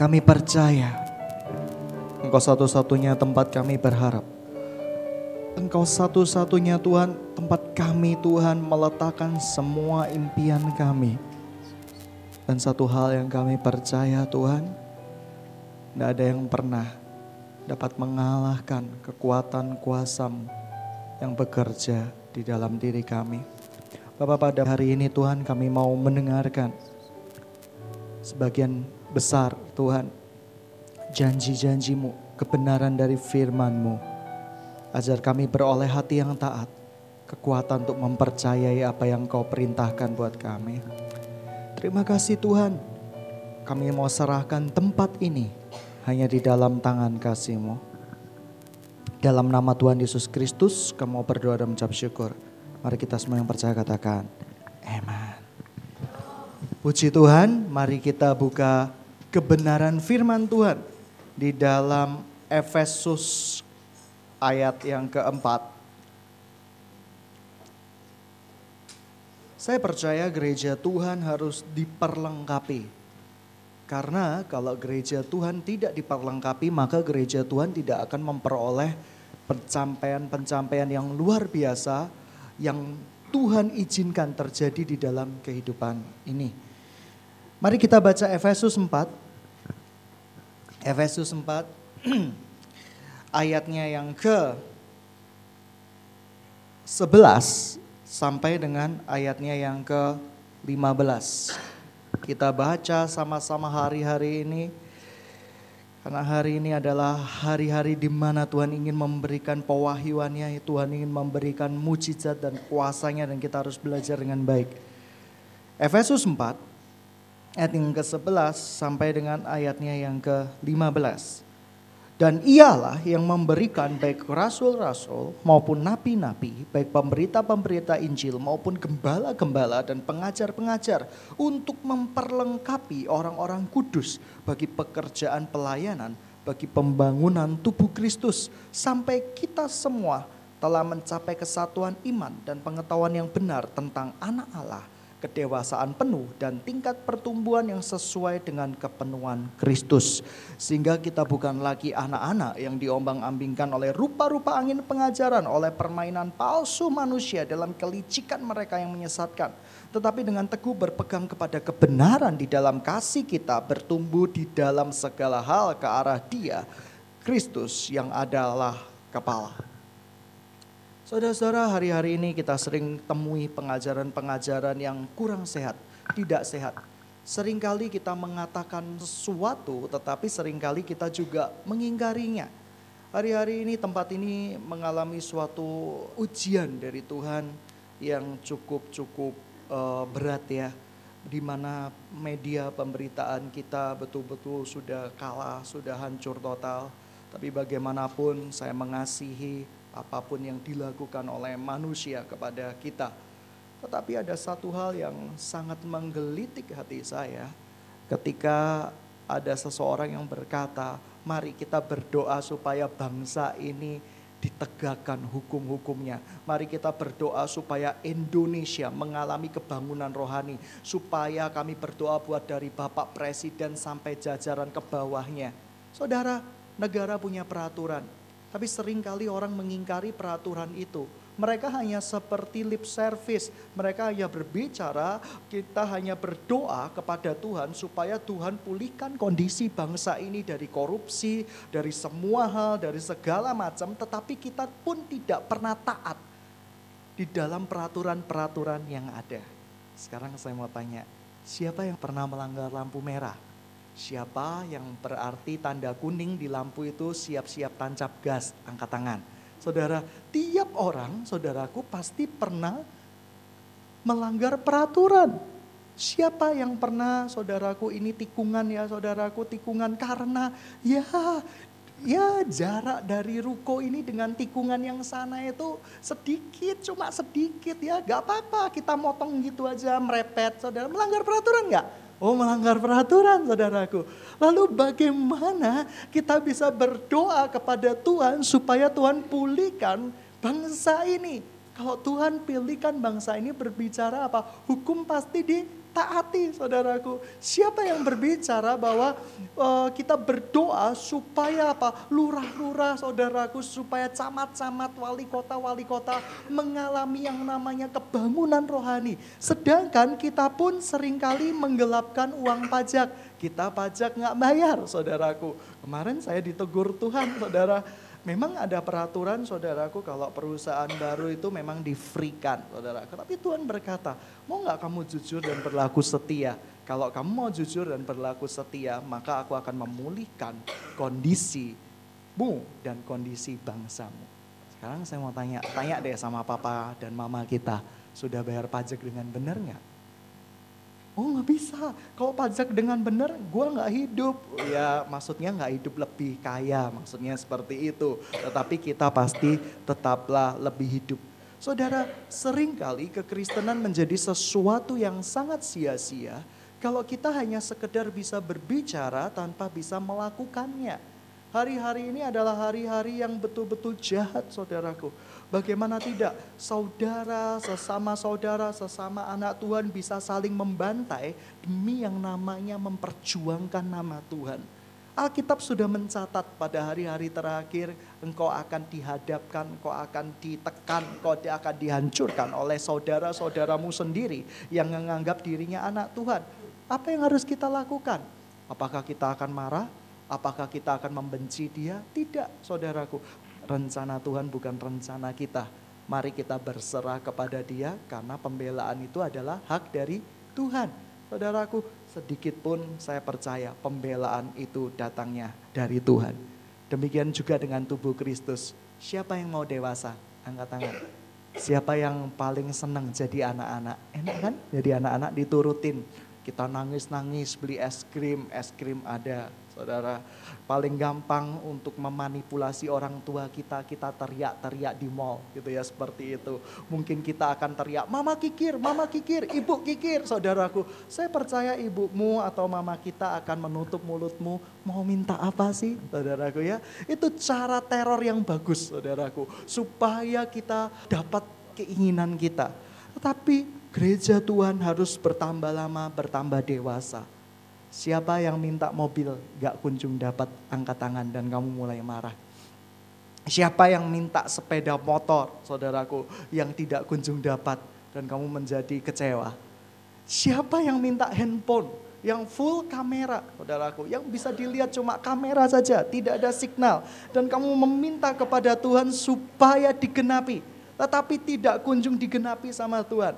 Kami percaya Engkau satu-satunya tempat kami berharap. Engkau satu-satunya Tuhan tempat kami Tuhan meletakkan semua impian kami. Dan satu hal yang kami percaya Tuhan, tidak ada yang pernah dapat mengalahkan kekuatan kuasamu yang bekerja di dalam diri kami. Bapak pada hari ini Tuhan kami mau mendengarkan sebagian besar Tuhan janji-janjimu, kebenaran dari firmanmu. Ajar kami beroleh hati yang taat, kekuatan untuk mempercayai apa yang kau perintahkan buat kami. Terima kasih Tuhan, kami mau serahkan tempat ini hanya di dalam tangan kasih-Mu. Dalam nama Tuhan Yesus Kristus, kamu berdoa dan mengucap syukur. Mari kita semua yang percaya katakan, Amen. Puji Tuhan, mari kita buka kebenaran firman Tuhan di dalam Efesus ayat yang keempat. Saya percaya gereja Tuhan harus diperlengkapi karena kalau gereja Tuhan tidak diperlengkapi, maka gereja Tuhan tidak akan memperoleh pencapaian-pencapaian yang luar biasa yang Tuhan izinkan terjadi di dalam kehidupan ini. Mari kita baca Efesus 4. Efesus 4 ayatnya yang ke 11 sampai dengan ayatnya yang ke 15. Kita baca sama-sama hari-hari ini. Karena hari ini adalah hari-hari di mana Tuhan ingin memberikan pewahyuannya, Tuhan ingin memberikan mujizat dan kuasanya dan kita harus belajar dengan baik. Efesus 4 ayat yang ke-11 sampai dengan ayatnya yang ke-15. Dan ialah yang memberikan baik rasul-rasul maupun nabi-nabi, baik pemberita-pemberita Injil maupun gembala-gembala dan pengajar-pengajar untuk memperlengkapi orang-orang kudus bagi pekerjaan pelayanan, bagi pembangunan tubuh Kristus sampai kita semua telah mencapai kesatuan iman dan pengetahuan yang benar tentang anak Allah kedewasaan penuh dan tingkat pertumbuhan yang sesuai dengan kepenuhan Kristus. Sehingga kita bukan lagi anak-anak yang diombang-ambingkan oleh rupa-rupa angin pengajaran, oleh permainan palsu manusia dalam kelicikan mereka yang menyesatkan. Tetapi dengan teguh berpegang kepada kebenaran di dalam kasih kita bertumbuh di dalam segala hal ke arah dia, Kristus yang adalah kepala. Saudara-saudara, hari-hari ini kita sering temui pengajaran-pengajaran yang kurang sehat, tidak sehat. Seringkali kita mengatakan sesuatu, tetapi sering kali kita juga mengingkarinya. Hari-hari ini tempat ini mengalami suatu ujian dari Tuhan yang cukup-cukup uh, berat ya. Di mana media pemberitaan kita betul-betul sudah kalah, sudah hancur total. Tapi bagaimanapun saya mengasihi apa pun yang dilakukan oleh manusia kepada kita. Tetapi ada satu hal yang sangat menggelitik hati saya ketika ada seseorang yang berkata, mari kita berdoa supaya bangsa ini ditegakkan hukum-hukumnya. Mari kita berdoa supaya Indonesia mengalami kebangunan rohani. Supaya kami berdoa buat dari Bapak Presiden sampai jajaran ke bawahnya. Saudara, negara punya peraturan. Tapi sering kali orang mengingkari peraturan itu. Mereka hanya seperti lip service. Mereka hanya berbicara, kita hanya berdoa kepada Tuhan supaya Tuhan pulihkan kondisi bangsa ini dari korupsi, dari semua hal, dari segala macam. Tetapi kita pun tidak pernah taat di dalam peraturan-peraturan yang ada. Sekarang saya mau tanya, siapa yang pernah melanggar lampu merah? Siapa yang berarti tanda kuning di lampu itu siap-siap tancap gas, angkat tangan. Saudara, tiap orang, saudaraku pasti pernah melanggar peraturan. Siapa yang pernah saudaraku ini tikungan ya saudaraku tikungan karena ya ya jarak dari ruko ini dengan tikungan yang sana itu sedikit cuma sedikit ya gak apa-apa kita motong gitu aja merepet saudara melanggar peraturan nggak Oh melanggar peraturan saudaraku. Lalu bagaimana kita bisa berdoa kepada Tuhan supaya Tuhan pulihkan bangsa ini. Kalau Tuhan pilihkan bangsa ini berbicara apa? Hukum pasti taati saudaraku. Siapa yang berbicara bahwa uh, kita berdoa supaya apa? Lurah-lurah saudaraku, supaya camat-camat, wali kota-wali kota mengalami yang namanya kebangunan rohani. Sedangkan kita pun sering kali menggelapkan uang pajak. Kita pajak nggak bayar saudaraku. Kemarin saya ditegur Tuhan saudara Memang ada peraturan saudaraku kalau perusahaan baru itu memang di-free-kan saudara. Tapi Tuhan berkata, mau nggak kamu jujur dan berlaku setia? Kalau kamu mau jujur dan berlaku setia, maka aku akan memulihkan kondisimu dan kondisi bangsamu. Sekarang saya mau tanya, tanya deh sama papa dan mama kita, sudah bayar pajak dengan benar nggak? Oh nggak bisa, kalau pajak dengan benar gue nggak hidup. Ya maksudnya nggak hidup lebih kaya, maksudnya seperti itu. Tetapi kita pasti tetaplah lebih hidup. Saudara, sering kali kekristenan menjadi sesuatu yang sangat sia-sia kalau kita hanya sekedar bisa berbicara tanpa bisa melakukannya. Hari-hari ini adalah hari-hari yang betul-betul jahat saudaraku. Bagaimana tidak saudara, sesama saudara, sesama anak Tuhan bisa saling membantai demi yang namanya memperjuangkan nama Tuhan. Alkitab sudah mencatat pada hari-hari terakhir engkau akan dihadapkan, engkau akan ditekan, engkau akan dihancurkan oleh saudara-saudaramu sendiri yang menganggap dirinya anak Tuhan. Apa yang harus kita lakukan? Apakah kita akan marah? Apakah kita akan membenci dia? Tidak, saudaraku rencana Tuhan bukan rencana kita. Mari kita berserah kepada dia karena pembelaan itu adalah hak dari Tuhan. Saudaraku, sedikit pun saya percaya pembelaan itu datangnya dari Tuhan. Demikian juga dengan tubuh Kristus. Siapa yang mau dewasa? Angkat tangan. Siapa yang paling senang jadi anak-anak? Enak kan? Jadi anak-anak diturutin. Kita nangis-nangis beli es krim, es krim ada, saudara. Paling gampang untuk memanipulasi orang tua kita, kita teriak-teriak di mall gitu ya seperti itu. Mungkin kita akan teriak, mama kikir, mama kikir, ibu kikir saudaraku. Saya percaya ibumu atau mama kita akan menutup mulutmu, mau minta apa sih saudaraku ya. Itu cara teror yang bagus saudaraku. Supaya kita dapat keinginan kita. Tetapi gereja Tuhan harus bertambah lama, bertambah dewasa Siapa yang minta mobil gak kunjung dapat angkat tangan dan kamu mulai marah. Siapa yang minta sepeda motor saudaraku yang tidak kunjung dapat dan kamu menjadi kecewa. Siapa yang minta handphone yang full kamera, saudaraku, yang bisa dilihat cuma kamera saja, tidak ada signal. Dan kamu meminta kepada Tuhan supaya digenapi, tetapi tidak kunjung digenapi sama Tuhan.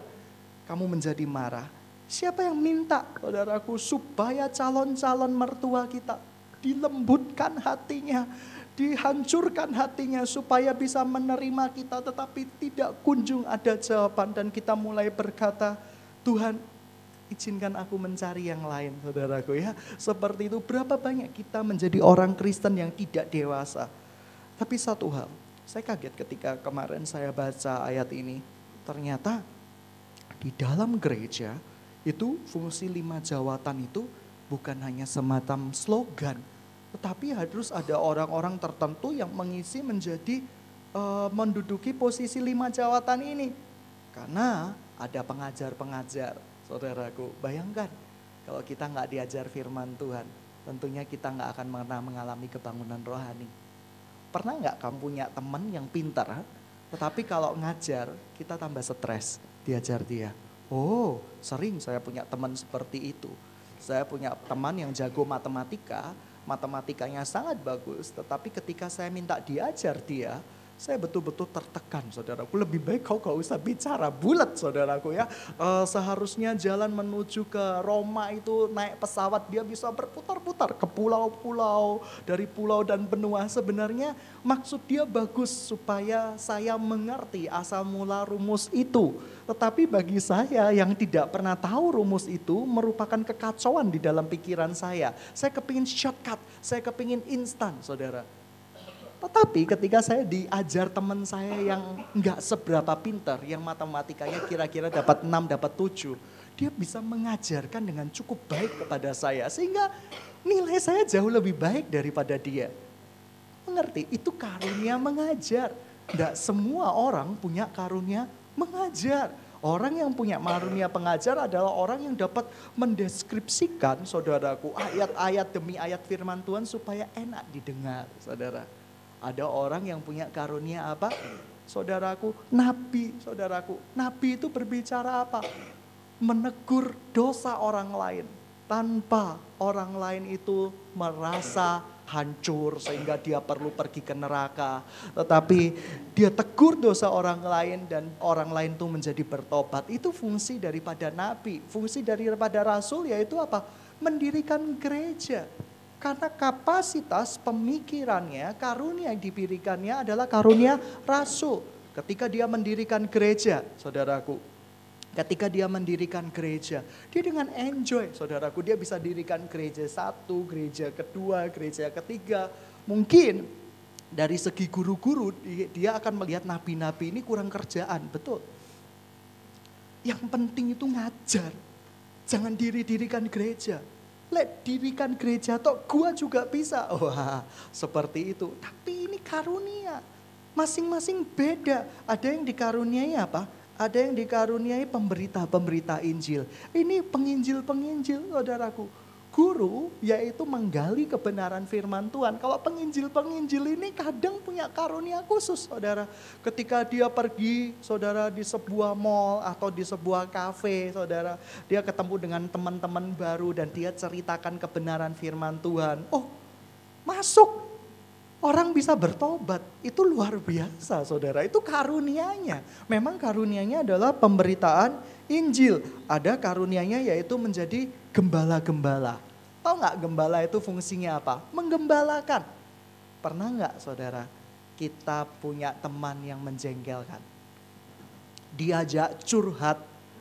Kamu menjadi marah, Siapa yang minta, saudaraku, supaya calon-calon mertua kita dilembutkan hatinya, dihancurkan hatinya supaya bisa menerima kita tetapi tidak kunjung ada jawaban dan kita mulai berkata, Tuhan izinkan aku mencari yang lain saudaraku ya. Seperti itu berapa banyak kita menjadi orang Kristen yang tidak dewasa. Tapi satu hal, saya kaget ketika kemarin saya baca ayat ini. Ternyata di dalam gereja itu fungsi lima jawatan itu bukan hanya semacam slogan, tetapi harus ada orang-orang tertentu yang mengisi menjadi uh, menduduki posisi lima jawatan ini. Karena ada pengajar-pengajar, saudaraku. Bayangkan kalau kita nggak diajar firman Tuhan, tentunya kita nggak akan pernah mengalami kebangunan rohani. Pernah nggak kamu punya teman yang pintar, tetapi kalau ngajar kita tambah stres, diajar dia Oh, sering saya punya teman seperti itu. Saya punya teman yang jago matematika, matematikanya sangat bagus, tetapi ketika saya minta diajar dia, saya betul-betul tertekan saudaraku. Lebih baik kau gak usah bicara bulat saudaraku ya. E, seharusnya jalan menuju ke Roma itu naik pesawat dia bisa berputar-putar ke pulau-pulau. Dari pulau dan benua sebenarnya maksud dia bagus supaya saya mengerti asal mula rumus itu. Tetapi bagi saya yang tidak pernah tahu rumus itu merupakan kekacauan di dalam pikiran saya. Saya kepingin shortcut, saya kepingin instan saudara. Tetapi ketika saya diajar teman saya yang nggak seberapa pintar, yang matematikanya kira-kira dapat 6, dapat 7, dia bisa mengajarkan dengan cukup baik kepada saya. Sehingga nilai saya jauh lebih baik daripada dia. Mengerti? Itu karunia mengajar. Tidak semua orang punya karunia mengajar. Orang yang punya karunia pengajar adalah orang yang dapat mendeskripsikan, saudaraku, ayat-ayat demi ayat firman Tuhan supaya enak didengar, saudara. Ada orang yang punya karunia apa? Saudaraku, nabi, saudaraku. Nabi itu berbicara apa? Menegur dosa orang lain tanpa orang lain itu merasa hancur sehingga dia perlu pergi ke neraka. Tetapi dia tegur dosa orang lain dan orang lain itu menjadi bertobat. Itu fungsi daripada nabi. Fungsi daripada rasul yaitu apa? Mendirikan gereja. Karena kapasitas pemikirannya, karunia yang diberikannya adalah karunia rasul. Ketika dia mendirikan gereja, saudaraku, Ketika dia mendirikan gereja, dia dengan enjoy, saudaraku. Dia bisa dirikan gereja satu, gereja kedua, gereja ketiga. Mungkin dari segi guru-guru, dia akan melihat nabi-nabi ini kurang kerjaan, betul. Yang penting itu ngajar. Jangan diri-dirikan gereja. Let dirikan gereja, toh gua juga bisa. Wah, seperti itu. Tapi ini karunia. Masing-masing beda. Ada yang dikaruniai apa? Ada yang dikaruniai pemberita-pemberita Injil. Ini penginjil-penginjil, saudaraku. Guru yaitu menggali kebenaran firman Tuhan. Kalau penginjil-penginjil ini kadang punya karunia khusus, saudara. Ketika dia pergi, saudara, di sebuah mall atau di sebuah kafe, saudara. Dia ketemu dengan teman-teman baru dan dia ceritakan kebenaran firman Tuhan. Oh, masuk Orang bisa bertobat, itu luar biasa saudara, itu karunianya. Memang karunianya adalah pemberitaan Injil. Ada karunianya yaitu menjadi gembala-gembala. Tahu nggak gembala itu fungsinya apa? Menggembalakan. Pernah nggak saudara kita punya teman yang menjengkelkan? Diajak curhat,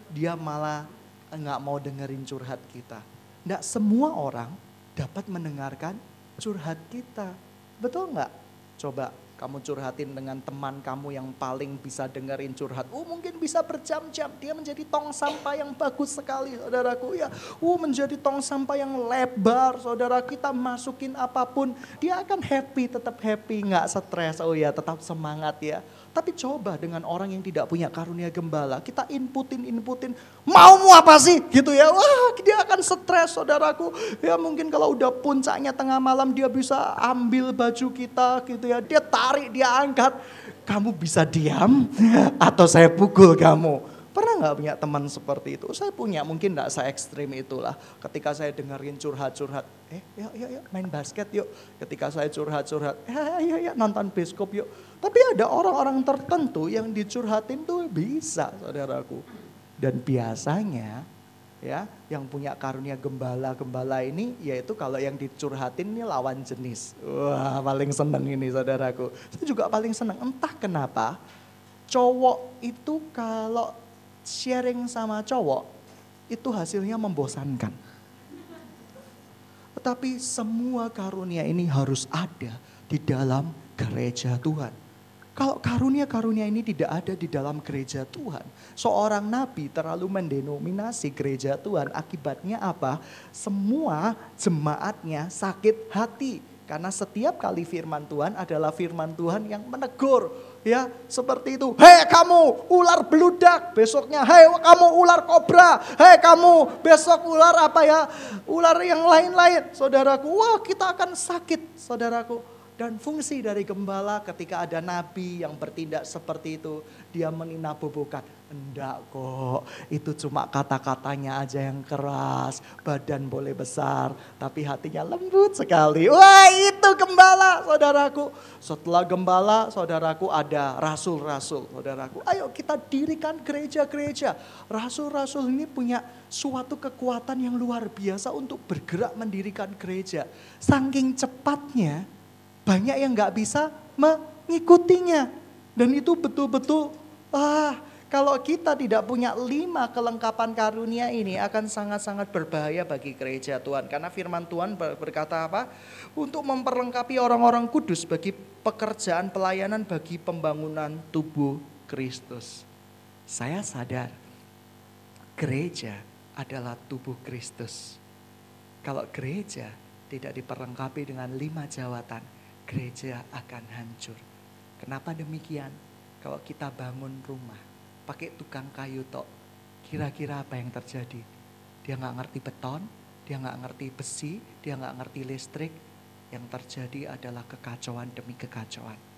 dia malah nggak mau dengerin curhat kita. Nggak semua orang dapat mendengarkan curhat kita Betul nggak? Coba kamu curhatin dengan teman kamu yang paling bisa dengerin curhat. Oh mungkin bisa berjam-jam. Dia menjadi tong sampah yang bagus sekali saudaraku ya. Oh menjadi tong sampah yang lebar saudara. Kita masukin apa pun. Dia akan happy, tetap happy. nggak stres. Oh ya tetap semangat ya. Tapi coba dengan orang yang tidak punya karunia gembala, kita inputin, inputin, maumu apa sih gitu ya. Wah dia akan stres saudaraku. Ya mungkin kalau udah puncaknya tengah malam dia bisa ambil baju kita gitu ya. Dia tarik, dia angkat. Kamu bisa diam atau saya pukul kamu. Pernah nggak punya teman seperti itu? Saya punya, mungkin nggak saya ekstrim itulah. Ketika saya dengerin curhat-curhat, eh ya ya ya main basket yuk. Ketika saya curhat-curhat, ya ya ya nonton biskop yuk. Tapi ada orang-orang tertentu yang dicurhatin tuh bisa, saudaraku. Dan biasanya ya yang punya karunia gembala-gembala ini yaitu kalau yang dicurhatin ini lawan jenis. Wah paling seneng ini saudaraku. Saya juga paling seneng, entah kenapa cowok itu kalau sharing sama cowok itu hasilnya membosankan. Tetapi semua karunia ini harus ada di dalam gereja Tuhan. Kalau karunia-karunia ini tidak ada di dalam gereja Tuhan, seorang nabi terlalu mendenominasi gereja Tuhan, akibatnya apa? Semua jemaatnya sakit hati karena setiap kali firman Tuhan adalah firman Tuhan yang menegur, ya seperti itu. Hei kamu ular beludak, besoknya hei kamu ular kobra, hei kamu besok ular apa ya, ular yang lain-lain. Saudaraku, wah kita akan sakit saudaraku. Dan fungsi dari gembala ketika ada nabi yang bertindak seperti itu, dia meninabobokan. Enggak kok, itu cuma kata-katanya aja yang keras, badan boleh besar, tapi hatinya lembut sekali. Wah itu gembala saudaraku. Setelah gembala saudaraku ada rasul-rasul saudaraku. Ayo kita dirikan gereja-gereja. Rasul-rasul ini punya suatu kekuatan yang luar biasa untuk bergerak mendirikan gereja. Saking cepatnya banyak yang nggak bisa mengikutinya. Dan itu betul-betul, ah kalau kita tidak punya lima kelengkapan karunia ini akan sangat-sangat berbahaya bagi gereja Tuhan. Karena firman Tuhan berkata apa? Untuk memperlengkapi orang-orang kudus bagi pekerjaan pelayanan bagi pembangunan tubuh Kristus. Saya sadar gereja adalah tubuh Kristus. Kalau gereja tidak diperlengkapi dengan lima jawatan, gereja akan hancur. Kenapa demikian? Kalau kita bangun rumah, pakai tukang kayu tok. Kira-kira apa yang terjadi? Dia nggak ngerti beton, dia nggak ngerti besi, dia nggak ngerti listrik. Yang terjadi adalah kekacauan demi kekacauan.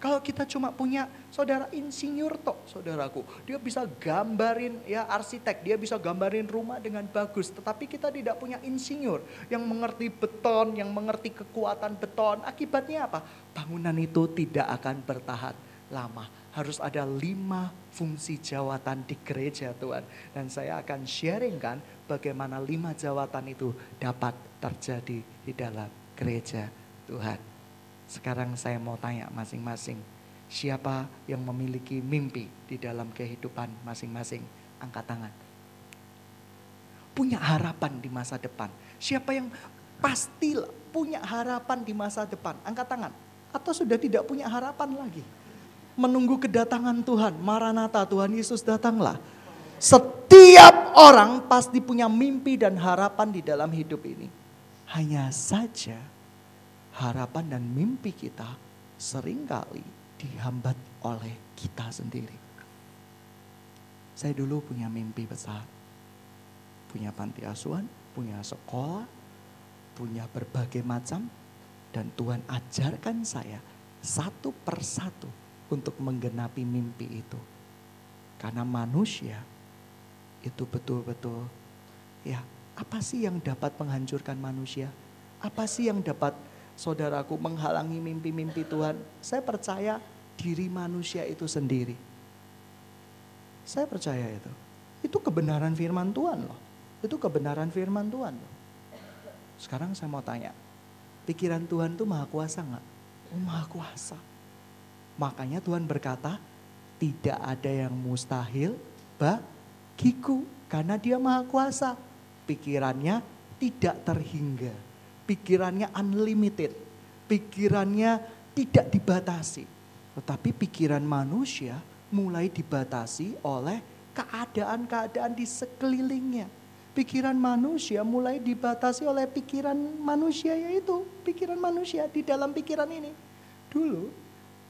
Kalau kita cuma punya saudara insinyur tok, saudaraku, dia bisa gambarin ya arsitek, dia bisa gambarin rumah dengan bagus, tetapi kita tidak punya insinyur yang mengerti beton, yang mengerti kekuatan beton. Akibatnya apa? Bangunan itu tidak akan bertahan lama. Harus ada lima fungsi jawatan di gereja Tuhan. Dan saya akan sharingkan bagaimana lima jawatan itu dapat terjadi di dalam gereja Tuhan. Sekarang saya mau tanya masing-masing, siapa yang memiliki mimpi di dalam kehidupan masing-masing? Angkat tangan. Punya harapan di masa depan. Siapa yang pasti punya harapan di masa depan? Angkat tangan. Atau sudah tidak punya harapan lagi? Menunggu kedatangan Tuhan, Maranatha Tuhan Yesus datanglah. Setiap orang pasti punya mimpi dan harapan di dalam hidup ini. Hanya saja harapan dan mimpi kita sering kali dihambat oleh kita sendiri. Saya dulu punya mimpi besar. Punya panti asuhan, punya sekolah, punya berbagai macam. Dan Tuhan ajarkan saya satu persatu untuk menggenapi mimpi itu. Karena manusia itu betul-betul ya apa sih yang dapat menghancurkan manusia? Apa sih yang dapat saudaraku menghalangi mimpi-mimpi Tuhan. Saya percaya diri manusia itu sendiri. Saya percaya itu. Itu kebenaran firman Tuhan loh. Itu kebenaran firman Tuhan loh. Sekarang saya mau tanya, pikiran Tuhan itu maha kuasa nggak? Oh, maha kuasa. Makanya Tuhan berkata, tidak ada yang mustahil bagiku. Karena dia maha kuasa. Pikirannya tidak terhingga pikirannya unlimited. Pikirannya tidak dibatasi. Tetapi pikiran manusia mulai dibatasi oleh keadaan-keadaan di sekelilingnya. Pikiran manusia mulai dibatasi oleh pikiran manusia yaitu pikiran manusia di dalam pikiran ini. Dulu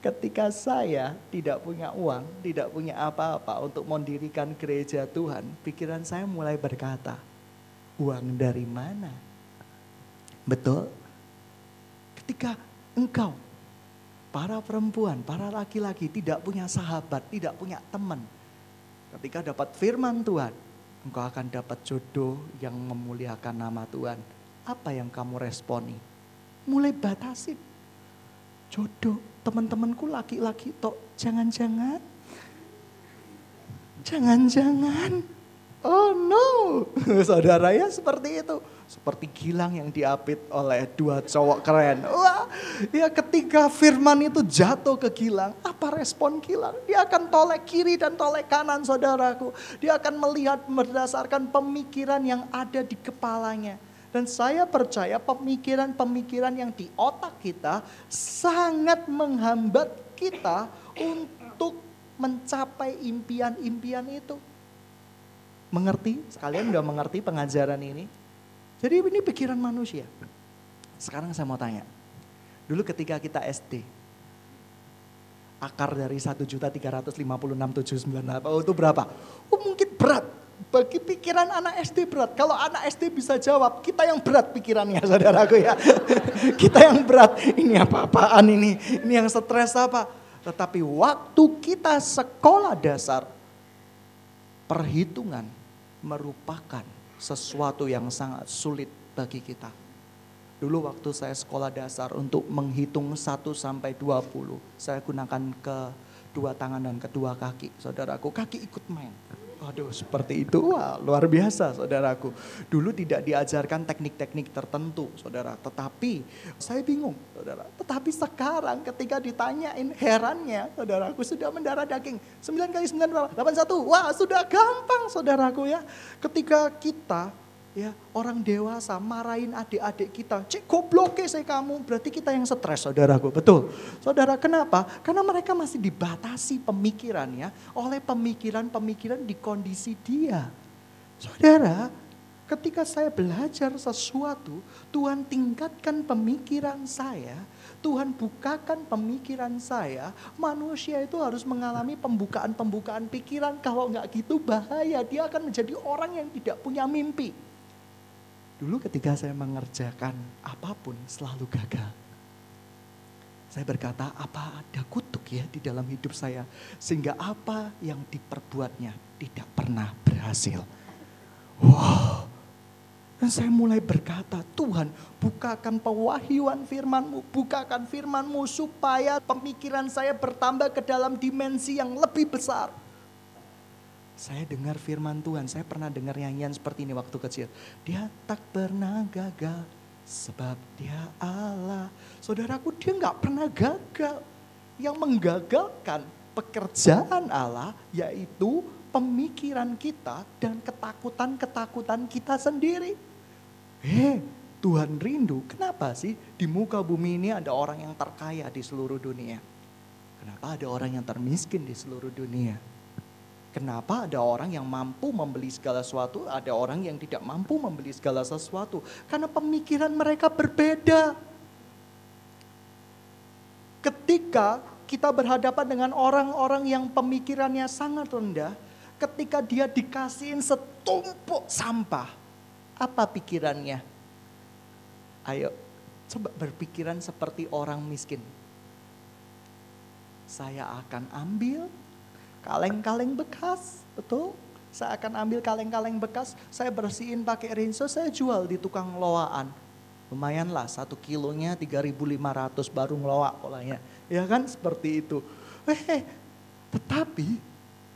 ketika saya tidak punya uang, tidak punya apa-apa untuk mendirikan gereja Tuhan, pikiran saya mulai berkata, uang dari mana? Betul? Ketika engkau, para perempuan, para laki-laki tidak punya sahabat, tidak punya teman. Ketika dapat firman Tuhan, engkau akan dapat jodoh yang memuliakan nama Tuhan. Apa yang kamu responi? Mulai batasin. Jodoh, teman-temanku laki-laki tok, jangan-jangan. Jangan-jangan. Oh no, saudara ya seperti itu seperti gilang yang diapit oleh dua cowok keren. Wah, ya ketika firman itu jatuh ke gilang, apa respon gilang? Dia akan tolek kiri dan tolek kanan saudaraku. Dia akan melihat berdasarkan pemikiran yang ada di kepalanya. Dan saya percaya pemikiran-pemikiran yang di otak kita sangat menghambat kita untuk mencapai impian-impian itu. Mengerti? Sekalian udah mengerti pengajaran ini? Jadi ini pikiran manusia. Sekarang saya mau tanya. Dulu ketika kita SD, akar dari 1 juta 356 798, oh itu berapa? Oh mungkin berat. Bagi pikiran anak SD berat. Kalau anak SD bisa jawab, kita yang berat pikirannya saudaraku ya. kita yang berat, ini apa-apaan ini, ini yang stres apa. Tetapi waktu kita sekolah dasar, perhitungan merupakan sesuatu yang sangat sulit bagi kita. Dulu waktu saya sekolah dasar untuk menghitung 1 sampai 20, saya gunakan kedua tangan dan kedua kaki. Saudaraku, kaki ikut main. Waduh seperti itu, wah luar biasa saudaraku. Dulu tidak diajarkan teknik-teknik tertentu saudara. Tetapi saya bingung saudara. Tetapi sekarang ketika ditanyain herannya saudaraku sudah mendarah daging. 9 kali 9 berapa? 81. Wah sudah gampang saudaraku ya. Ketika kita ya orang dewasa marahin adik-adik kita, cek goblok saya kamu, berarti kita yang stres saudaraku, betul. Saudara kenapa? Karena mereka masih dibatasi pemikirannya oleh pemikiran-pemikiran di kondisi dia. Saudara, Ketika saya belajar sesuatu, Tuhan tingkatkan pemikiran saya, Tuhan bukakan pemikiran saya. Manusia itu harus mengalami pembukaan-pembukaan pikiran. Kalau nggak gitu bahaya, dia akan menjadi orang yang tidak punya mimpi. Dulu ketika saya mengerjakan apa pun selalu gagal. Saya berkata, apa ada kutuk ya di dalam hidup saya? Sehingga apa yang diperbuatnya tidak pernah berhasil. Wow, dan saya mulai berkata, Tuhan bukakan pewahyuan firmanmu, bukakan firmanmu supaya pemikiran saya bertambah ke dalam dimensi yang lebih besar. Saya dengar firman Tuhan, saya pernah dengar nyanyian seperti ini waktu kecil. Dia tak pernah gagal sebab dia Allah. Saudaraku dia nggak pernah gagal. Yang menggagalkan pekerjaan Allah yaitu pemikiran kita dan ketakutan-ketakutan kita sendiri. Hei, Tuhan rindu. Kenapa sih di muka bumi ini ada orang yang terkaya di seluruh dunia? Kenapa ada orang yang termiskin di seluruh dunia? Kenapa ada orang yang mampu membeli segala sesuatu, ada orang yang tidak mampu membeli segala sesuatu? Karena pemikiran mereka berbeda. Ketika kita berhadapan dengan orang-orang yang pemikirannya sangat rendah, ketika dia dikasihin setumpuk sampah, apa pikirannya? Ayo, coba berpikiran seperti orang miskin. Saya akan ambil kaleng-kaleng bekas, betul? Saya akan ambil kaleng-kaleng bekas, saya bersihin pakai rinso, saya jual di tukang loaan. Lumayan lah, satu kilonya 3.500 baru ngeloa polanya. Ya kan seperti itu. Eh, tetapi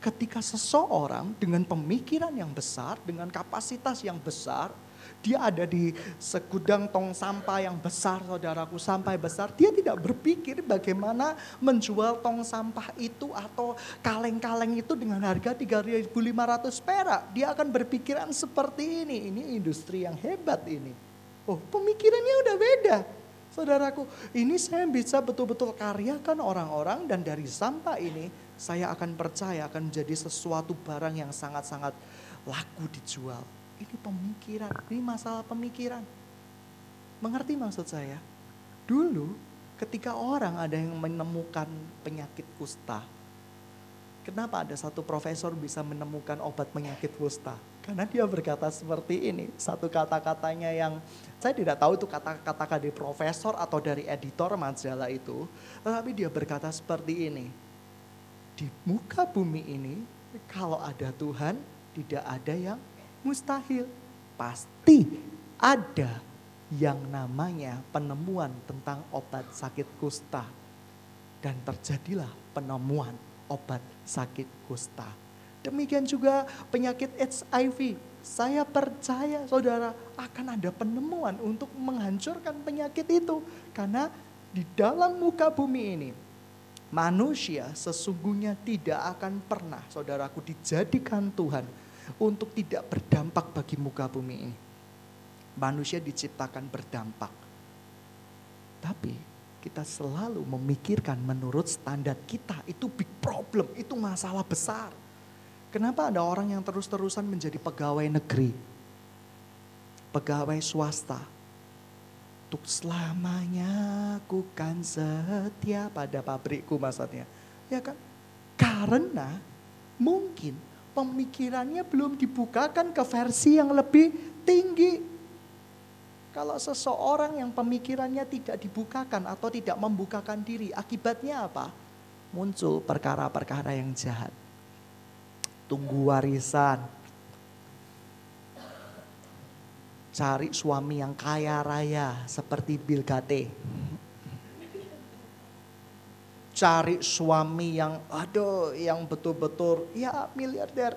ketika seseorang dengan pemikiran yang besar, dengan kapasitas yang besar, dia ada di segudang tong sampah yang besar, saudaraku, sampai besar. Dia tidak berpikir bagaimana menjual tong sampah itu atau kaleng-kaleng itu dengan harga 3.500 perak. Dia akan berpikiran seperti ini. Ini industri yang hebat ini. Oh, pemikirannya udah beda. Saudaraku, ini saya bisa betul-betul karyakan orang-orang dan dari sampah ini saya akan percaya akan menjadi sesuatu barang yang sangat-sangat laku dijual. Ini pemikiran, ini masalah pemikiran. Mengerti maksud saya? Dulu ketika orang ada yang menemukan penyakit kusta, Kenapa ada satu profesor bisa menemukan obat penyakit kusta? Karena dia berkata seperti ini, satu kata-katanya yang saya tidak tahu itu kata-kata dari profesor atau dari editor majalah itu, tetapi dia berkata seperti ini. Di muka bumi ini, kalau ada Tuhan, tidak ada yang mustahil. Pasti ada yang namanya penemuan tentang obat sakit kusta. Dan terjadilah penemuan obat sakit kusta. Demikian juga penyakit HIV. Saya percaya saudara akan ada penemuan untuk menghancurkan penyakit itu. Karena di dalam muka bumi ini manusia sesungguhnya tidak akan pernah saudaraku dijadikan Tuhan untuk tidak berdampak bagi muka bumi ini. Manusia diciptakan berdampak. Tapi kita selalu memikirkan menurut standar kita itu big problem, itu masalah besar. Kenapa ada orang yang terus-terusan menjadi pegawai negeri, pegawai swasta, untuk selamanya aku kan setia pada pabrikku maksudnya. Ya kan? Karena mungkin pemikirannya belum dibukakan ke versi yang lebih tinggi. Kalau seseorang yang pemikirannya tidak dibukakan atau tidak membukakan diri, akibatnya apa? Muncul perkara-perkara yang jahat. Tunggu warisan. Cari suami yang kaya raya seperti Bill Gates. Cari suami yang aduh yang betul-betul ya miliarder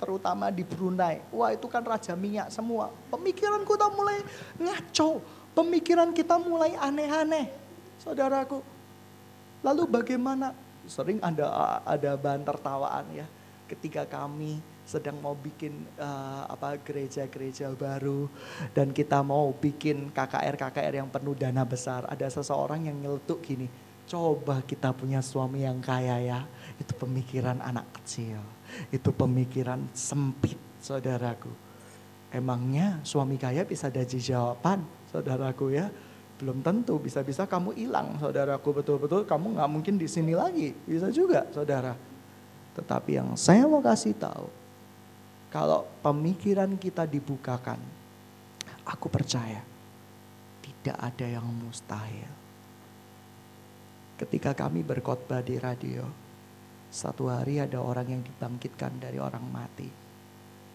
terutama di Brunei. Wah itu kan raja minyak semua. Pemikiran kita mulai ngaco, pemikiran kita mulai aneh-aneh. Saudaraku, lalu bagaimana? Sering ada ada bahan tertawaan ya ketika kami sedang mau bikin uh, apa gereja-gereja baru dan kita mau bikin KKR-KKR yang penuh dana besar. Ada seseorang yang nyeletuk gini, coba kita punya suami yang kaya ya. Itu pemikiran anak kecil itu pemikiran sempit saudaraku. Emangnya suami kaya bisa ada jawaban, saudaraku ya? Belum tentu, bisa-bisa kamu hilang, saudaraku betul-betul kamu nggak mungkin di sini lagi, bisa juga, saudara. Tetapi yang saya mau kasih tahu, kalau pemikiran kita dibukakan, aku percaya tidak ada yang mustahil. Ketika kami berkhotbah di radio, satu hari ada orang yang dibangkitkan dari orang mati.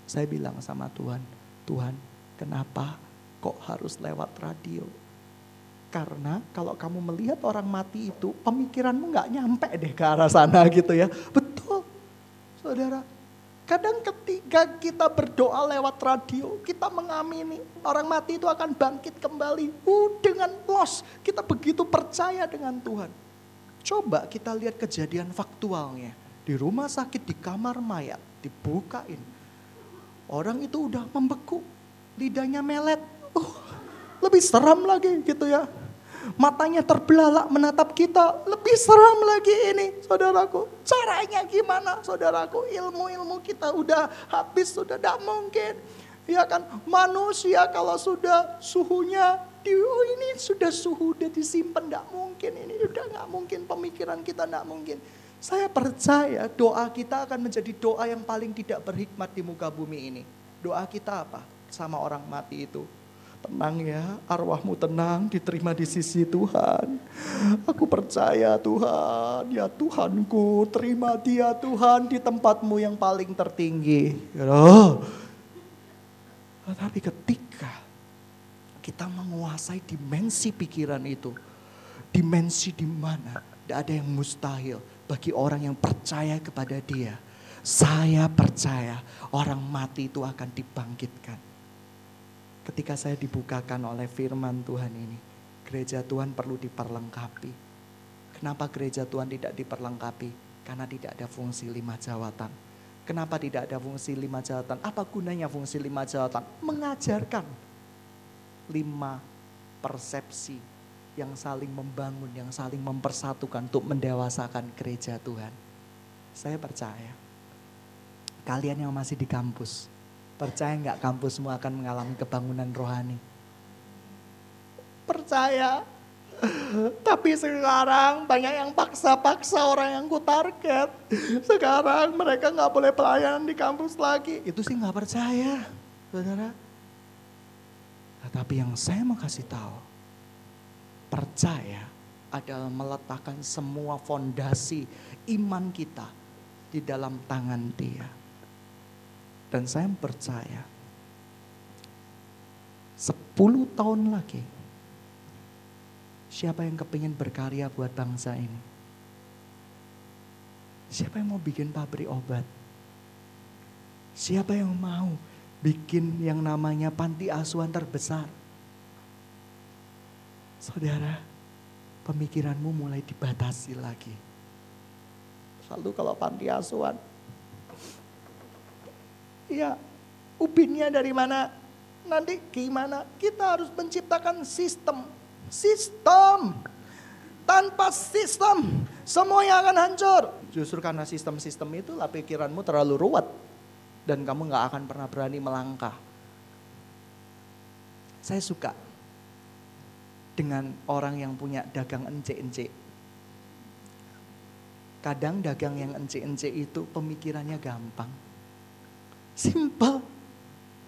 Saya bilang sama Tuhan, Tuhan kenapa kok harus lewat radio? Karena kalau kamu melihat orang mati itu, pemikiranmu nggak nyampe deh ke arah sana gitu ya. Betul, saudara. Kadang ketika kita berdoa lewat radio, kita mengamini orang mati itu akan bangkit kembali. Uh, dengan los, kita begitu percaya dengan Tuhan. Coba kita lihat kejadian faktualnya. Di rumah sakit, di kamar mayat, dibukain. Orang itu udah membeku, lidahnya melet. Uh, lebih seram lagi gitu ya matanya terbelalak menatap kita. Lebih seram lagi ini, saudaraku. Caranya gimana, saudaraku? Ilmu-ilmu kita udah habis, sudah tidak mungkin. Ya kan, manusia kalau sudah suhunya oh ini sudah suhu udah disimpan tidak mungkin ini udah nggak mungkin pemikiran kita tidak mungkin saya percaya doa kita akan menjadi doa yang paling tidak berhikmat di muka bumi ini doa kita apa sama orang mati itu Tenang ya, arwahmu tenang, diterima di sisi Tuhan. Aku percaya Tuhan, ya Tuhanku, terima dia Tuhan di tempatmu yang paling tertinggi. Oh. Tapi ketika kita menguasai dimensi pikiran itu, dimensi di mana tidak ada yang mustahil bagi orang yang percaya kepada dia. Saya percaya orang mati itu akan dibangkitkan ketika saya dibukakan oleh firman Tuhan ini, gereja Tuhan perlu diperlengkapi. Kenapa gereja Tuhan tidak diperlengkapi? Karena tidak ada fungsi lima jawatan. Kenapa tidak ada fungsi lima jawatan? Apa gunanya fungsi lima jawatan? Mengajarkan lima persepsi yang saling membangun, yang saling mempersatukan untuk mendewasakan gereja Tuhan. Saya percaya kalian yang masih di kampus, Percaya nggak kampusmu akan mengalami kebangunan rohani? Percaya. Tapi sekarang banyak yang paksa-paksa orang yang ku target. Sekarang mereka nggak boleh pelayanan di kampus lagi. Itu sih nggak percaya, saudara. Tapi yang saya mau kasih tahu, percaya adalah meletakkan semua fondasi iman kita di dalam tangan dia. Dan saya percaya 10 tahun lagi siapa yang kepingin berkarya buat bangsa ini? Siapa yang mau bikin pabrik obat? Siapa yang mau bikin yang namanya panti asuhan terbesar? Saudara, pemikiranmu mulai dibatasi lagi. Lalu kalau panti asuhan, Iya, ubinnya dari mana? Nanti gimana? Kita harus menciptakan sistem. Sistem. Tanpa sistem, semuanya akan hancur. Justru karena sistem-sistem itu lah pikiranmu terlalu ruwet. Dan kamu gak akan pernah berani melangkah. Saya suka dengan orang yang punya dagang encik-encik. Kadang dagang yang encik-encik itu pemikirannya gampang Simpel.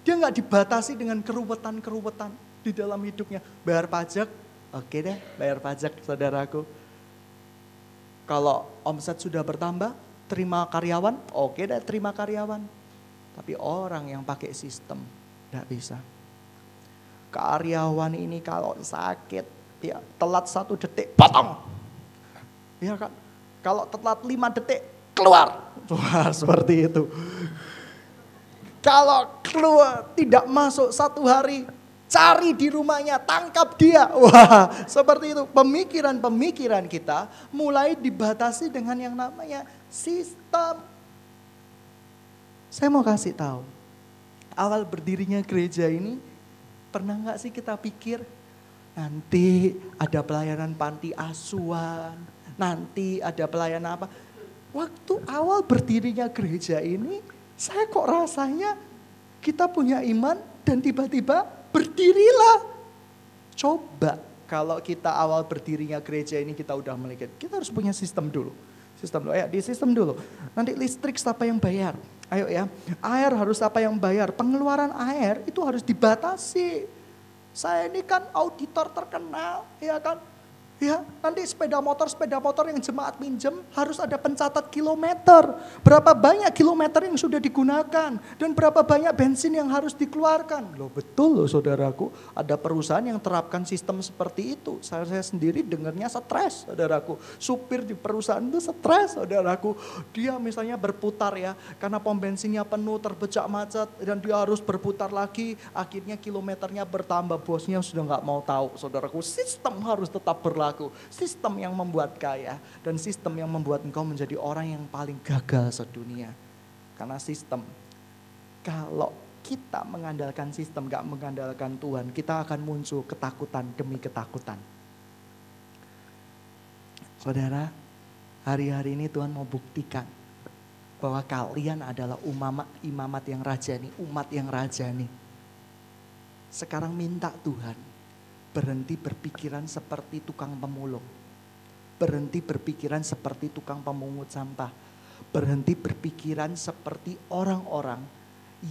Dia nggak dibatasi dengan keruwetan-keruwetan di dalam hidupnya. Bayar pajak, oke deh bayar pajak saudaraku. Kalau omset sudah bertambah, terima karyawan, oke deh terima karyawan. Tapi orang yang pakai sistem, nggak bisa. Karyawan ini kalau sakit, ya telat satu detik, potong. Ya kan? Kalau telat lima detik, keluar. Wah seperti itu. Kalau keluar tidak masuk satu hari, cari di rumahnya, tangkap dia. Wah, seperti itu. Pemikiran-pemikiran kita mulai dibatasi dengan yang namanya sistem. Saya mau kasih tahu, awal berdirinya gereja ini, pernah nggak sih kita pikir nanti ada pelayanan panti asuhan, nanti ada pelayanan apa? Waktu awal berdirinya gereja ini, saya kok rasanya kita punya iman dan tiba-tiba berdirilah. Coba kalau kita awal berdirinya gereja ini kita udah melihat, kita harus punya sistem dulu. Sistem dulu, ya di sistem dulu. Nanti listrik siapa yang bayar? Ayo ya, air harus apa yang bayar? Pengeluaran air itu harus dibatasi. Saya ini kan auditor terkenal, ya kan? Ya, nanti sepeda motor, sepeda motor yang jemaat minjem harus ada pencatat kilometer. Berapa banyak kilometer yang sudah digunakan dan berapa banyak bensin yang harus dikeluarkan. Loh betul loh saudaraku, ada perusahaan yang terapkan sistem seperti itu. Saya, saya sendiri dengarnya stres saudaraku. Supir di perusahaan itu stres saudaraku. Dia misalnya berputar ya, karena pom bensinnya penuh, terbecak macet dan dia harus berputar lagi. Akhirnya kilometernya bertambah, bosnya sudah nggak mau tahu saudaraku. Sistem harus tetap berlaku aku. Sistem yang membuat kaya dan sistem yang membuat engkau menjadi orang yang paling gagal sedunia. Karena sistem, kalau kita mengandalkan sistem, gak mengandalkan Tuhan, kita akan muncul ketakutan demi ketakutan. Saudara, hari-hari ini Tuhan mau buktikan bahwa kalian adalah umamat, imamat yang rajani, umat yang rajani. Sekarang minta Tuhan, berhenti berpikiran seperti tukang pemulung. Berhenti berpikiran seperti tukang pemungut sampah. Berhenti berpikiran seperti orang-orang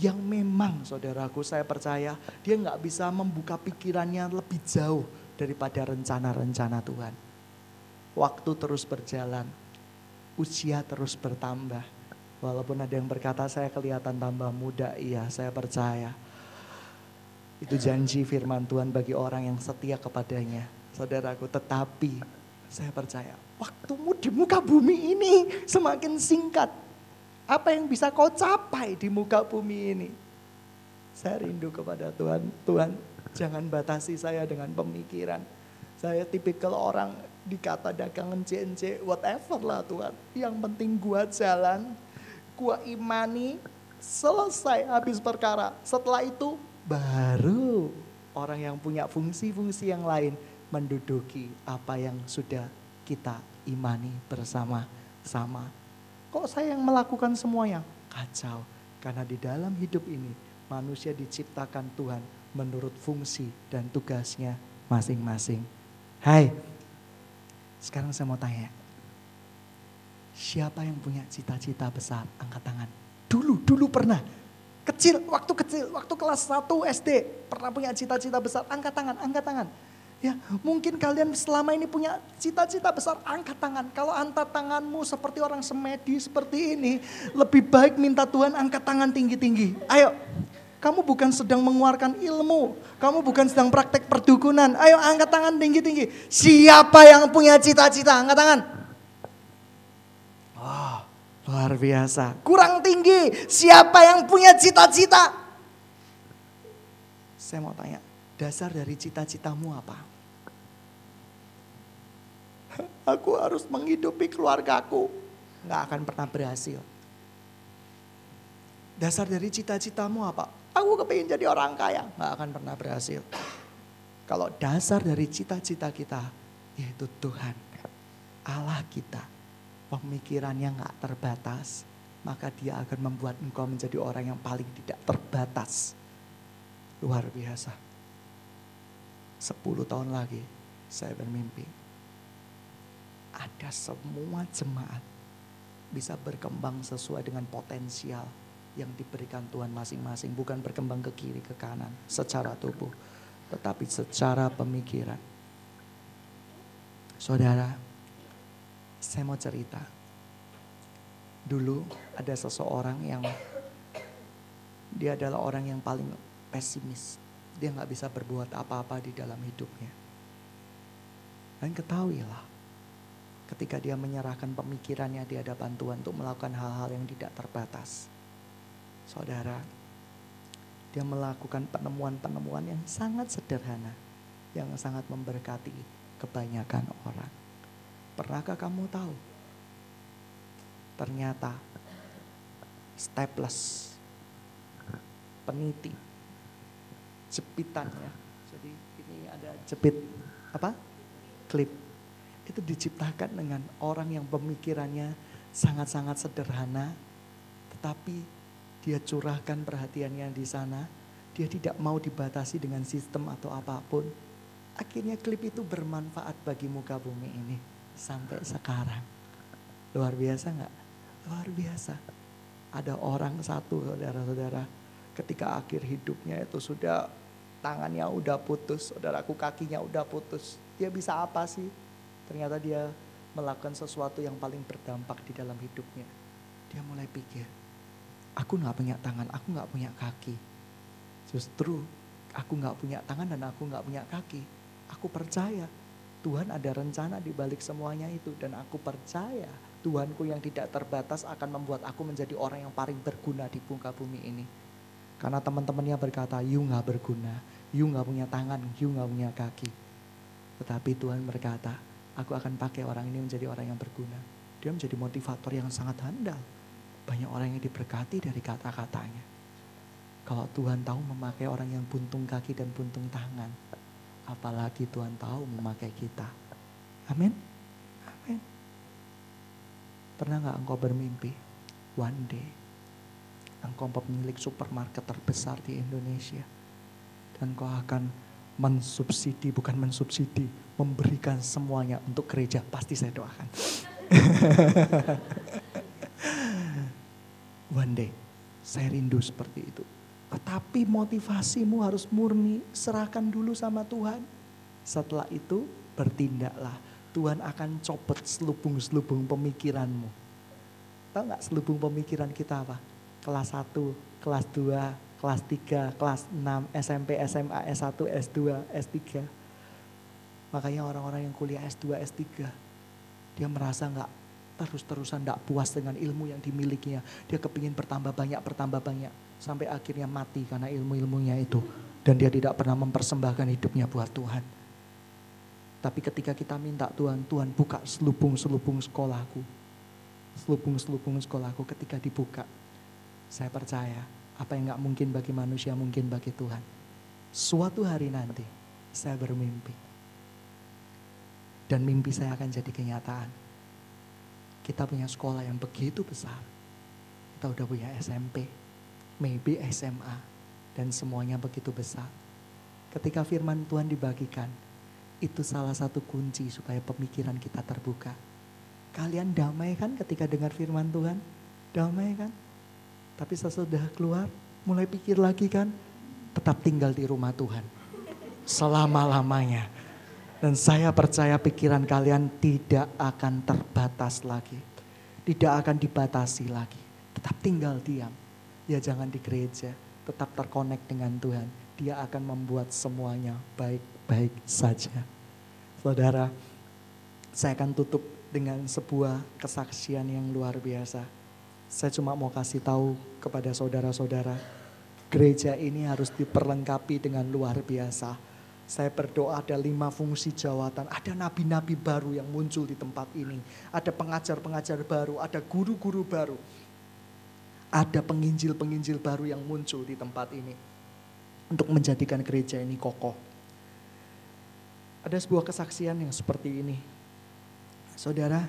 yang memang saudaraku saya percaya dia nggak bisa membuka pikirannya lebih jauh daripada rencana-rencana Tuhan. Waktu terus berjalan, usia terus bertambah. Walaupun ada yang berkata saya kelihatan tambah muda, iya saya percaya itu janji firman Tuhan bagi orang yang setia kepadanya. Saudaraku, tetapi saya percaya waktumu di muka bumi ini semakin singkat. Apa yang bisa kau capai di muka bumi ini? Saya rindu kepada Tuhan. Tuhan, jangan batasi saya dengan pemikiran. Saya tipikal orang dikata dagangan CNC, whatever lah Tuhan. Yang penting gua jalan, gua imani, selesai habis perkara. Setelah itu baru orang yang punya fungsi-fungsi yang lain menduduki apa yang sudah kita imani bersama-sama. Kok saya yang melakukan semuanya? Kacau. Karena di dalam hidup ini manusia diciptakan Tuhan menurut fungsi dan tugasnya masing-masing. Hai, sekarang saya mau tanya. Siapa yang punya cita-cita besar? Angkat tangan. Dulu, dulu pernah Kecil, waktu kecil, waktu kelas 1 SD, pernah punya cita-cita besar, angkat tangan, angkat tangan. Ya, mungkin kalian selama ini punya cita-cita besar, angkat tangan. Kalau angkat tanganmu seperti orang semedi seperti ini, lebih baik minta Tuhan angkat tangan tinggi-tinggi. Ayo, kamu bukan sedang mengeluarkan ilmu, kamu bukan sedang praktek perdukunan. Ayo angkat tangan tinggi-tinggi. Siapa yang punya cita-cita? Angkat tangan. Luar biasa. Kurang tinggi. Siapa yang punya cita-cita? Saya mau tanya, dasar dari cita-citamu apa? Aku harus menghidupi keluargaku. Nggak akan pernah berhasil. Dasar dari cita-citamu apa? Aku kepingin jadi orang kaya. Nggak akan pernah berhasil. Kalau dasar dari cita-cita kita, yaitu Tuhan. Allah kita pemikirannya nggak terbatas, maka dia akan membuat engkau menjadi orang yang paling tidak terbatas. Luar biasa. Sepuluh tahun lagi saya bermimpi. Ada semua jemaat bisa berkembang sesuai dengan potensial yang diberikan Tuhan masing-masing. Bukan berkembang ke kiri, ke kanan secara tubuh. Tetapi secara pemikiran. Saudara, saya mau cerita. Dulu ada seseorang yang dia adalah orang yang paling pesimis. Dia nggak bisa berbuat apa-apa di dalam hidupnya. Dan ketahuilah, ketika dia menyerahkan pemikirannya di hadapan Tuhan untuk melakukan hal-hal yang tidak terbatas. Saudara, dia melakukan penemuan-penemuan yang sangat sederhana, yang sangat memberkati kebanyakan orang. Pernahkah kamu tahu? Ternyata staples, peniti, jepitannya. Jadi ini ada jepit apa? Klip. Itu diciptakan dengan orang yang pemikirannya sangat-sangat sederhana, tetapi dia curahkan perhatiannya di sana Dia tidak mau dibatasi dengan sistem atau apa pun. Akhirnya klip itu bermanfaat bagi muka bumi ini sampai sekarang. Luar biasa nggak? Luar biasa. Ada orang satu saudara-saudara ketika akhir hidupnya itu sudah tangannya udah putus, saudaraku kakinya udah putus. Dia bisa apa sih? Ternyata dia melakukan sesuatu yang paling berdampak di dalam hidupnya. Dia mulai pikir, aku nggak punya tangan, aku nggak punya kaki. Justru aku nggak punya tangan dan aku nggak punya kaki. Aku percaya Tuhan ada rencana di balik semuanya itu dan aku percaya Tuhanku yang tidak terbatas akan membuat aku menjadi orang yang paling berguna di muka bumi ini. Karena teman-temannya berkata, you nggak berguna, you nggak punya tangan, you nggak punya kaki. Tetapi Tuhan berkata, aku akan pakai orang ini menjadi orang yang berguna. Dia menjadi motivator yang sangat handal. Banyak orang yang diberkati dari kata-katanya. Kalau Tuhan tahu memakai orang yang buntung kaki dan buntung tangan, apalagi Tuhan tahu memakai kita. Amin. Amin. Pernah nggak engkau bermimpi one day engkau pemilik supermarket terbesar di Indonesia dan engkau akan mensubsidi bukan mensubsidi memberikan semuanya untuk gereja pasti saya doakan. one day saya rindu seperti itu. Tetapi motivasimu harus murni, serahkan dulu sama Tuhan. Setelah itu bertindaklah. Tuhan akan copot selubung-selubung pemikiranmu. Tahu nggak selubung pemikiran kita apa? Kelas 1, kelas 2, kelas 3, kelas 6, SMP, SMA, S1, S2, S3. Makanya orang-orang yang kuliah S2, S3, dia merasa nggak terus-terusan tidak puas dengan ilmu yang dimilikinya. Dia kepingin bertambah banyak, bertambah banyak sampai akhirnya mati karena ilmu-ilmunya itu dan dia tidak pernah mempersembahkan hidupnya buat Tuhan. Tapi ketika kita minta Tuhan, Tuhan buka selubung-selubung sekolahku. Selubung-selubung sekolahku ketika dibuka. Saya percaya apa yang gak mungkin bagi manusia mungkin bagi Tuhan. Suatu hari nanti saya bermimpi. Dan mimpi saya akan jadi kenyataan. Kita punya sekolah yang begitu besar. Kita udah punya SMP, maybe SMA, dan semuanya begitu besar. Ketika firman Tuhan dibagikan, itu salah satu kunci supaya pemikiran kita terbuka. Kalian damai kan ketika dengar firman Tuhan? Damai kan? Tapi sesudah keluar, mulai pikir lagi kan? Tetap tinggal di rumah Tuhan. Selama-lamanya. Dan saya percaya pikiran kalian tidak akan terbatas lagi. Tidak akan dibatasi lagi. Tetap tinggal diam ya jangan di gereja, tetap terkonek dengan Tuhan. Dia akan membuat semuanya baik-baik saja. Saudara, saya akan tutup dengan sebuah kesaksian yang luar biasa. Saya cuma mau kasih tahu kepada saudara-saudara, gereja ini harus diperlengkapi dengan luar biasa. Saya berdoa ada lima fungsi jawatan, ada nabi-nabi baru yang muncul di tempat ini, ada pengajar-pengajar baru, ada guru-guru baru ada penginjil-penginjil baru yang muncul di tempat ini untuk menjadikan gereja ini kokoh. Ada sebuah kesaksian yang seperti ini. Saudara,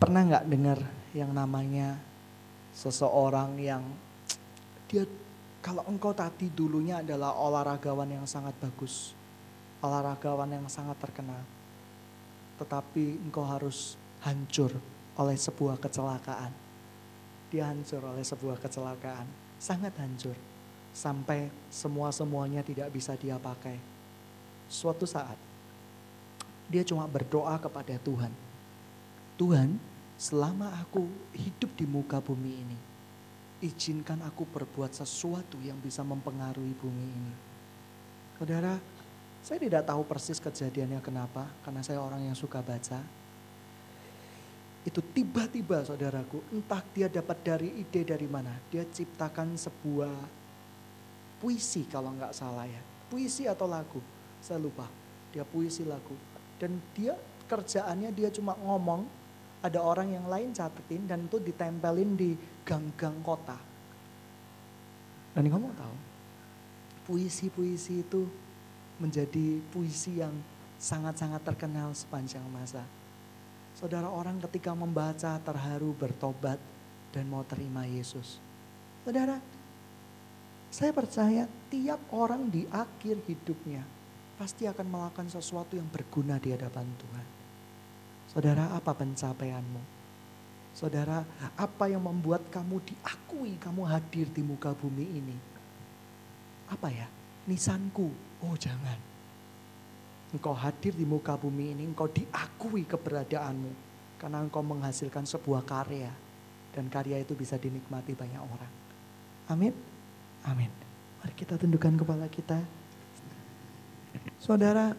pernah nggak dengar yang namanya seseorang yang dia kalau engkau tadi dulunya adalah olahragawan yang sangat bagus, olahragawan yang sangat terkenal, tetapi engkau harus hancur oleh sebuah kecelakaan dia hancur oleh sebuah kecelakaan. Sangat hancur. Sampai semua-semuanya tidak bisa dia pakai. Suatu saat, dia cuma berdoa kepada Tuhan. Tuhan, selama aku hidup di muka bumi ini, izinkan aku berbuat sesuatu yang bisa mempengaruhi bumi ini. Saudara, saya tidak tahu persis kejadiannya kenapa, karena saya orang yang suka baca itu tiba-tiba saudaraku, entah dia dapat dari ide dari mana, dia ciptakan sebuah puisi kalau nggak salah ya, puisi atau lagu, saya lupa, dia puisi lagu, dan dia kerjaannya dia cuma ngomong, ada orang yang lain catetin dan itu ditempelin di gang-gang kota. Dan kamu tahu, puisi-puisi itu menjadi puisi yang sangat-sangat terkenal sepanjang masa Saudara orang ketika membaca terharu bertobat dan mau terima Yesus. Saudara, Saya percaya tiap orang di akhir hidupnya pasti akan melakukan sesuatu yang berguna di hadapan Tuhan. Saudara, apa pencapaianmu? Saudara, apa yang membuat kamu diakui kamu hadir di muka bumi ini? Apa ya? Nisanku. Oh, jangan. Engkau hadir di muka bumi ini, engkau diakui keberadaanmu karena engkau menghasilkan sebuah karya dan karya itu bisa dinikmati banyak orang. Amin. Amin. Mari kita tundukkan kepala kita. Saudara,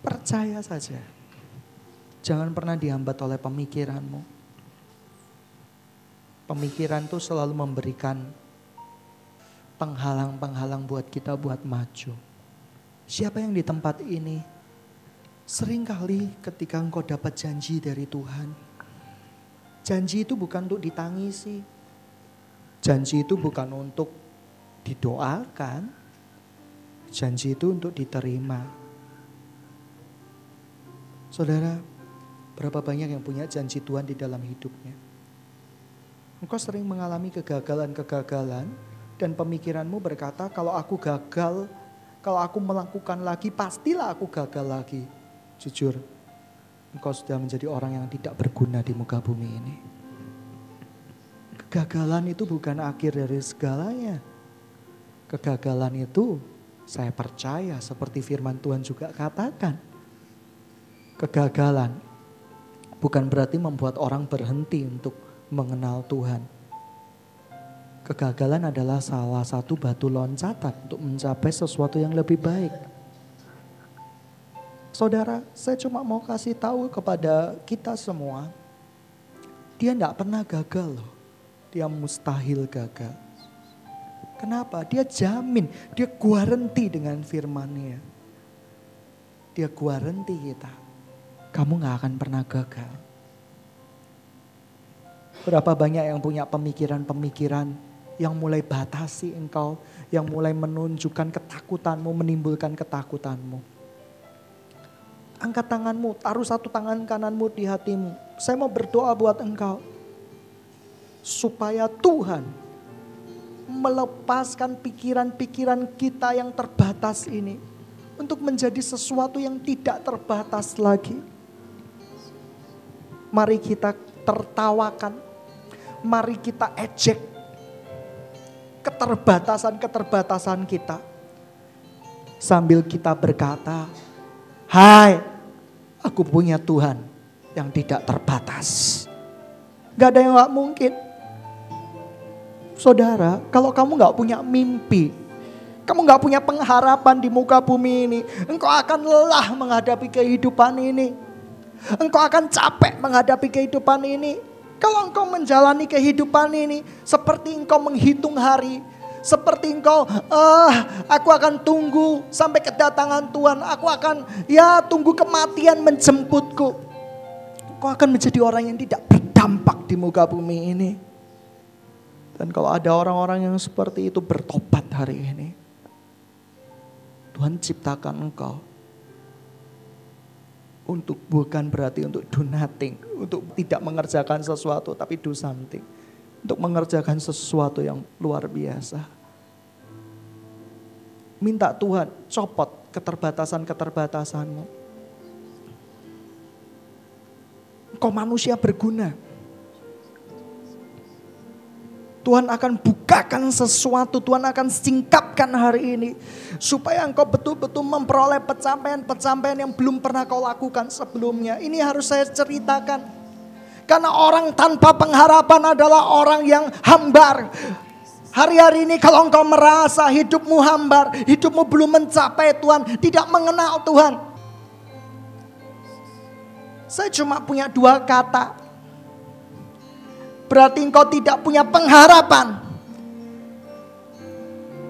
percaya saja. Jangan pernah dihambat oleh pemikiranmu. Pemikiran itu selalu memberikan penghalang-penghalang buat kita buat maju. Siapa yang di tempat ini sering kali ketika engkau dapat janji dari Tuhan, janji itu bukan untuk ditangisi, janji itu bukan untuk didoakan, janji itu untuk diterima. Saudara, berapa banyak yang punya janji Tuhan di dalam hidupnya? Engkau sering mengalami kegagalan-kegagalan dan pemikiranmu berkata kalau aku gagal, kalau aku melakukan lagi pastilah aku gagal lagi. Jujur, engkau sudah menjadi orang yang tidak berguna di muka bumi ini. Kegagalan itu bukan akhir dari segalanya. Kegagalan itu saya percaya seperti firman Tuhan juga katakan. Kegagalan bukan berarti membuat orang berhenti untuk mengenal Tuhan. Kegagalan adalah salah satu batu loncatan untuk mencapai sesuatu yang lebih baik. Saudara, saya cuma mau kasih tahu kepada kita semua, dia tidak pernah gagal loh dia mustahil gagal. Kenapa? Dia jamin, dia guarenti dengan firmannya. Dia guarenti kita. Kamu gak akan pernah gagal. Berapa banyak yang punya pemikiran-pemikiran yang mulai batasi engkau, yang mulai menunjukkan ketakutanmu, menimbulkan ketakutanmu. Angkat tanganmu, taruh satu tangan kananmu di hatimu. Saya mau berdoa buat engkau supaya Tuhan melepaskan pikiran-pikiran kita yang terbatas ini untuk menjadi sesuatu yang tidak terbatas lagi. Mari kita tertawakan, mari kita ejek keterbatasan-keterbatasan kita. Sambil kita berkata, Hai, aku punya Tuhan yang tidak terbatas. Gak ada yang gak mungkin. Saudara, kalau kamu nggak punya mimpi, kamu nggak punya pengharapan di muka bumi ini, engkau akan lelah menghadapi kehidupan ini. Engkau akan capek menghadapi kehidupan ini. Kalau engkau menjalani kehidupan ini seperti engkau menghitung hari, seperti engkau, ah, aku akan tunggu sampai kedatangan Tuhan. Aku akan, ya, tunggu kematian menjemputku. Engkau akan menjadi orang yang tidak berdampak di muka bumi ini. Dan kalau ada orang-orang yang seperti itu bertobat hari ini. Tuhan ciptakan engkau. Untuk bukan berarti untuk do nothing. Untuk tidak mengerjakan sesuatu tapi do something. Untuk mengerjakan sesuatu yang luar biasa. Minta Tuhan copot keterbatasan-keterbatasanmu. Engkau manusia berguna Tuhan akan bukakan sesuatu, Tuhan akan singkapkan hari ini. Supaya engkau betul-betul memperoleh pencapaian-pencapaian yang belum pernah kau lakukan sebelumnya. Ini harus saya ceritakan. Karena orang tanpa pengharapan adalah orang yang hambar. Hari-hari ini kalau engkau merasa hidupmu hambar, hidupmu belum mencapai Tuhan, tidak mengenal Tuhan. Saya cuma punya dua kata, berarti engkau tidak punya pengharapan.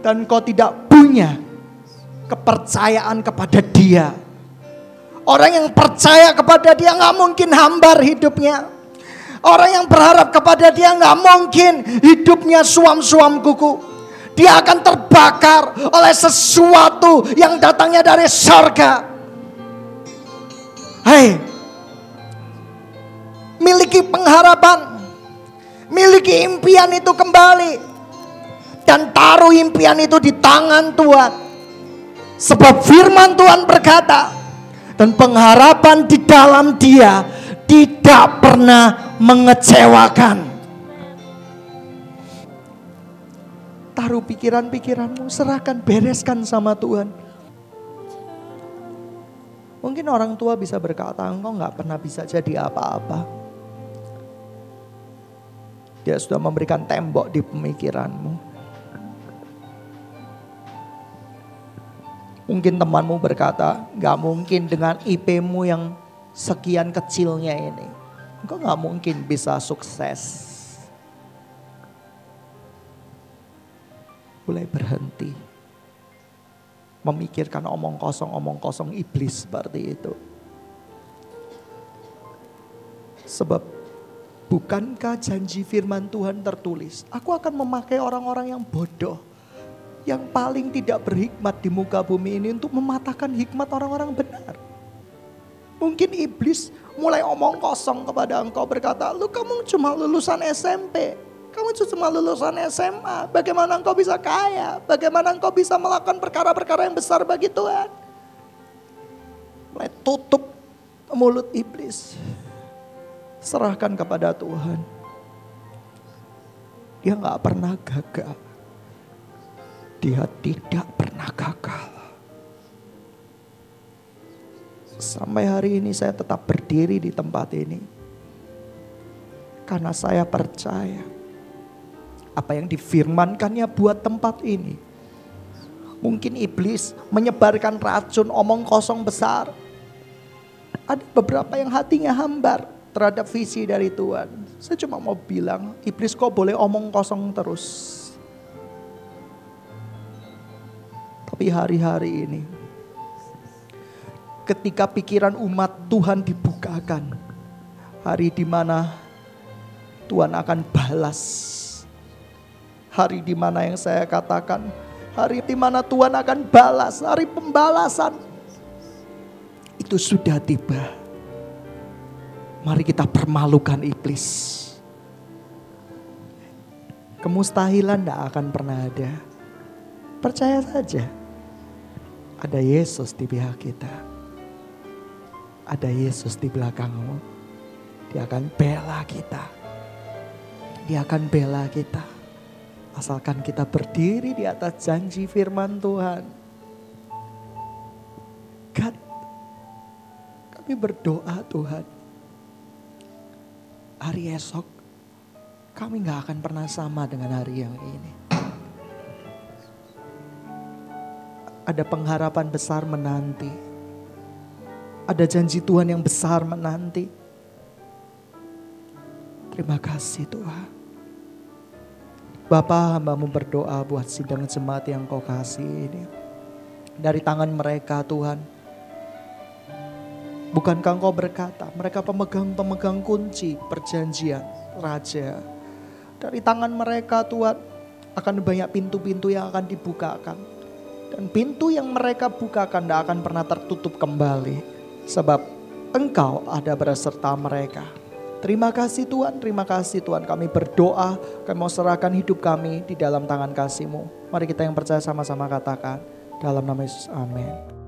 Dan engkau tidak punya kepercayaan kepada dia. Orang yang percaya kepada dia nggak mungkin hambar hidupnya. Orang yang berharap kepada dia nggak mungkin hidupnya suam-suam kuku. Dia akan terbakar oleh sesuatu yang datangnya dari sorga. Hei, miliki pengharapan Miliki impian itu kembali. dan taruh impian itu di tangan Tuhan. Sebab firman Tuhan berkata, dan pengharapan di dalam dia tidak pernah mengecewakan. Taruh pikiran-pikiranmu, serahkan, bereskan sama Tuhan. Mungkin orang tua bisa berkata, engkau nggak pernah bisa jadi apa-apa. Dia sudah memberikan tembok di pemikiranmu. Mungkin temanmu berkata, gak mungkin dengan IP-mu yang sekian kecilnya ini. Engkau gak mungkin bisa sukses. Mulai berhenti. Memikirkan omong kosong-omong kosong iblis seperti itu. Sebab bukankah janji firman Tuhan tertulis, aku akan memakai orang-orang yang bodoh yang paling tidak berhikmat di muka bumi ini untuk mematahkan hikmat orang-orang benar. Mungkin iblis mulai omong kosong kepada engkau berkata, lu kamu cuma lulusan SMP, kamu cuma lulusan SMA, bagaimana engkau bisa kaya, bagaimana engkau bisa melakukan perkara-perkara yang besar bagi Tuhan. Mulai tutup mulut iblis, serahkan kepada Tuhan. Dia nggak pernah gagal. Dia tidak pernah gagal. Sampai hari ini saya tetap berdiri di tempat ini. Karena saya percaya apa yang difirmankannya buat tempat ini. Mungkin iblis menyebarkan racun omong kosong besar. Ada beberapa yang hatinya hambar terhadap visi dari Tuhan. Saya cuma mau bilang, iblis kok boleh omong kosong terus. Tapi hari-hari ini, ketika pikiran umat Tuhan dibukakan, hari di mana Tuhan akan balas. Hari di mana yang saya katakan, hari di mana Tuhan akan balas, hari pembalasan. Itu sudah tiba. Mari kita permalukan iblis. Kemustahilan tidak akan pernah ada. Percaya saja ada Yesus di pihak kita. Ada Yesus di belakangmu. Dia akan bela kita. Dia akan bela kita. Asalkan kita berdiri di atas janji firman Tuhan. God, kami berdoa Tuhan. Hari esok kami gak akan pernah sama dengan hari yang ini. ada pengharapan besar menanti. Ada janji Tuhan yang besar menanti. Terima kasih Tuhan. Bapak hambamu berdoa buat sidang jemaat yang kau kasih ini. Dari tangan mereka Tuhan. Bukankah engkau berkata mereka pemegang-pemegang kunci perjanjian raja. Dari tangan mereka Tuhan akan banyak pintu-pintu yang akan dibukakan dan pintu yang mereka bukakan tidak akan pernah tertutup kembali. Sebab engkau ada berserta mereka. Terima kasih Tuhan, terima kasih Tuhan. Kami berdoa, kami mau serahkan hidup kami di dalam tangan kasih-Mu. Mari kita yang percaya sama-sama katakan. Dalam nama Yesus, amin.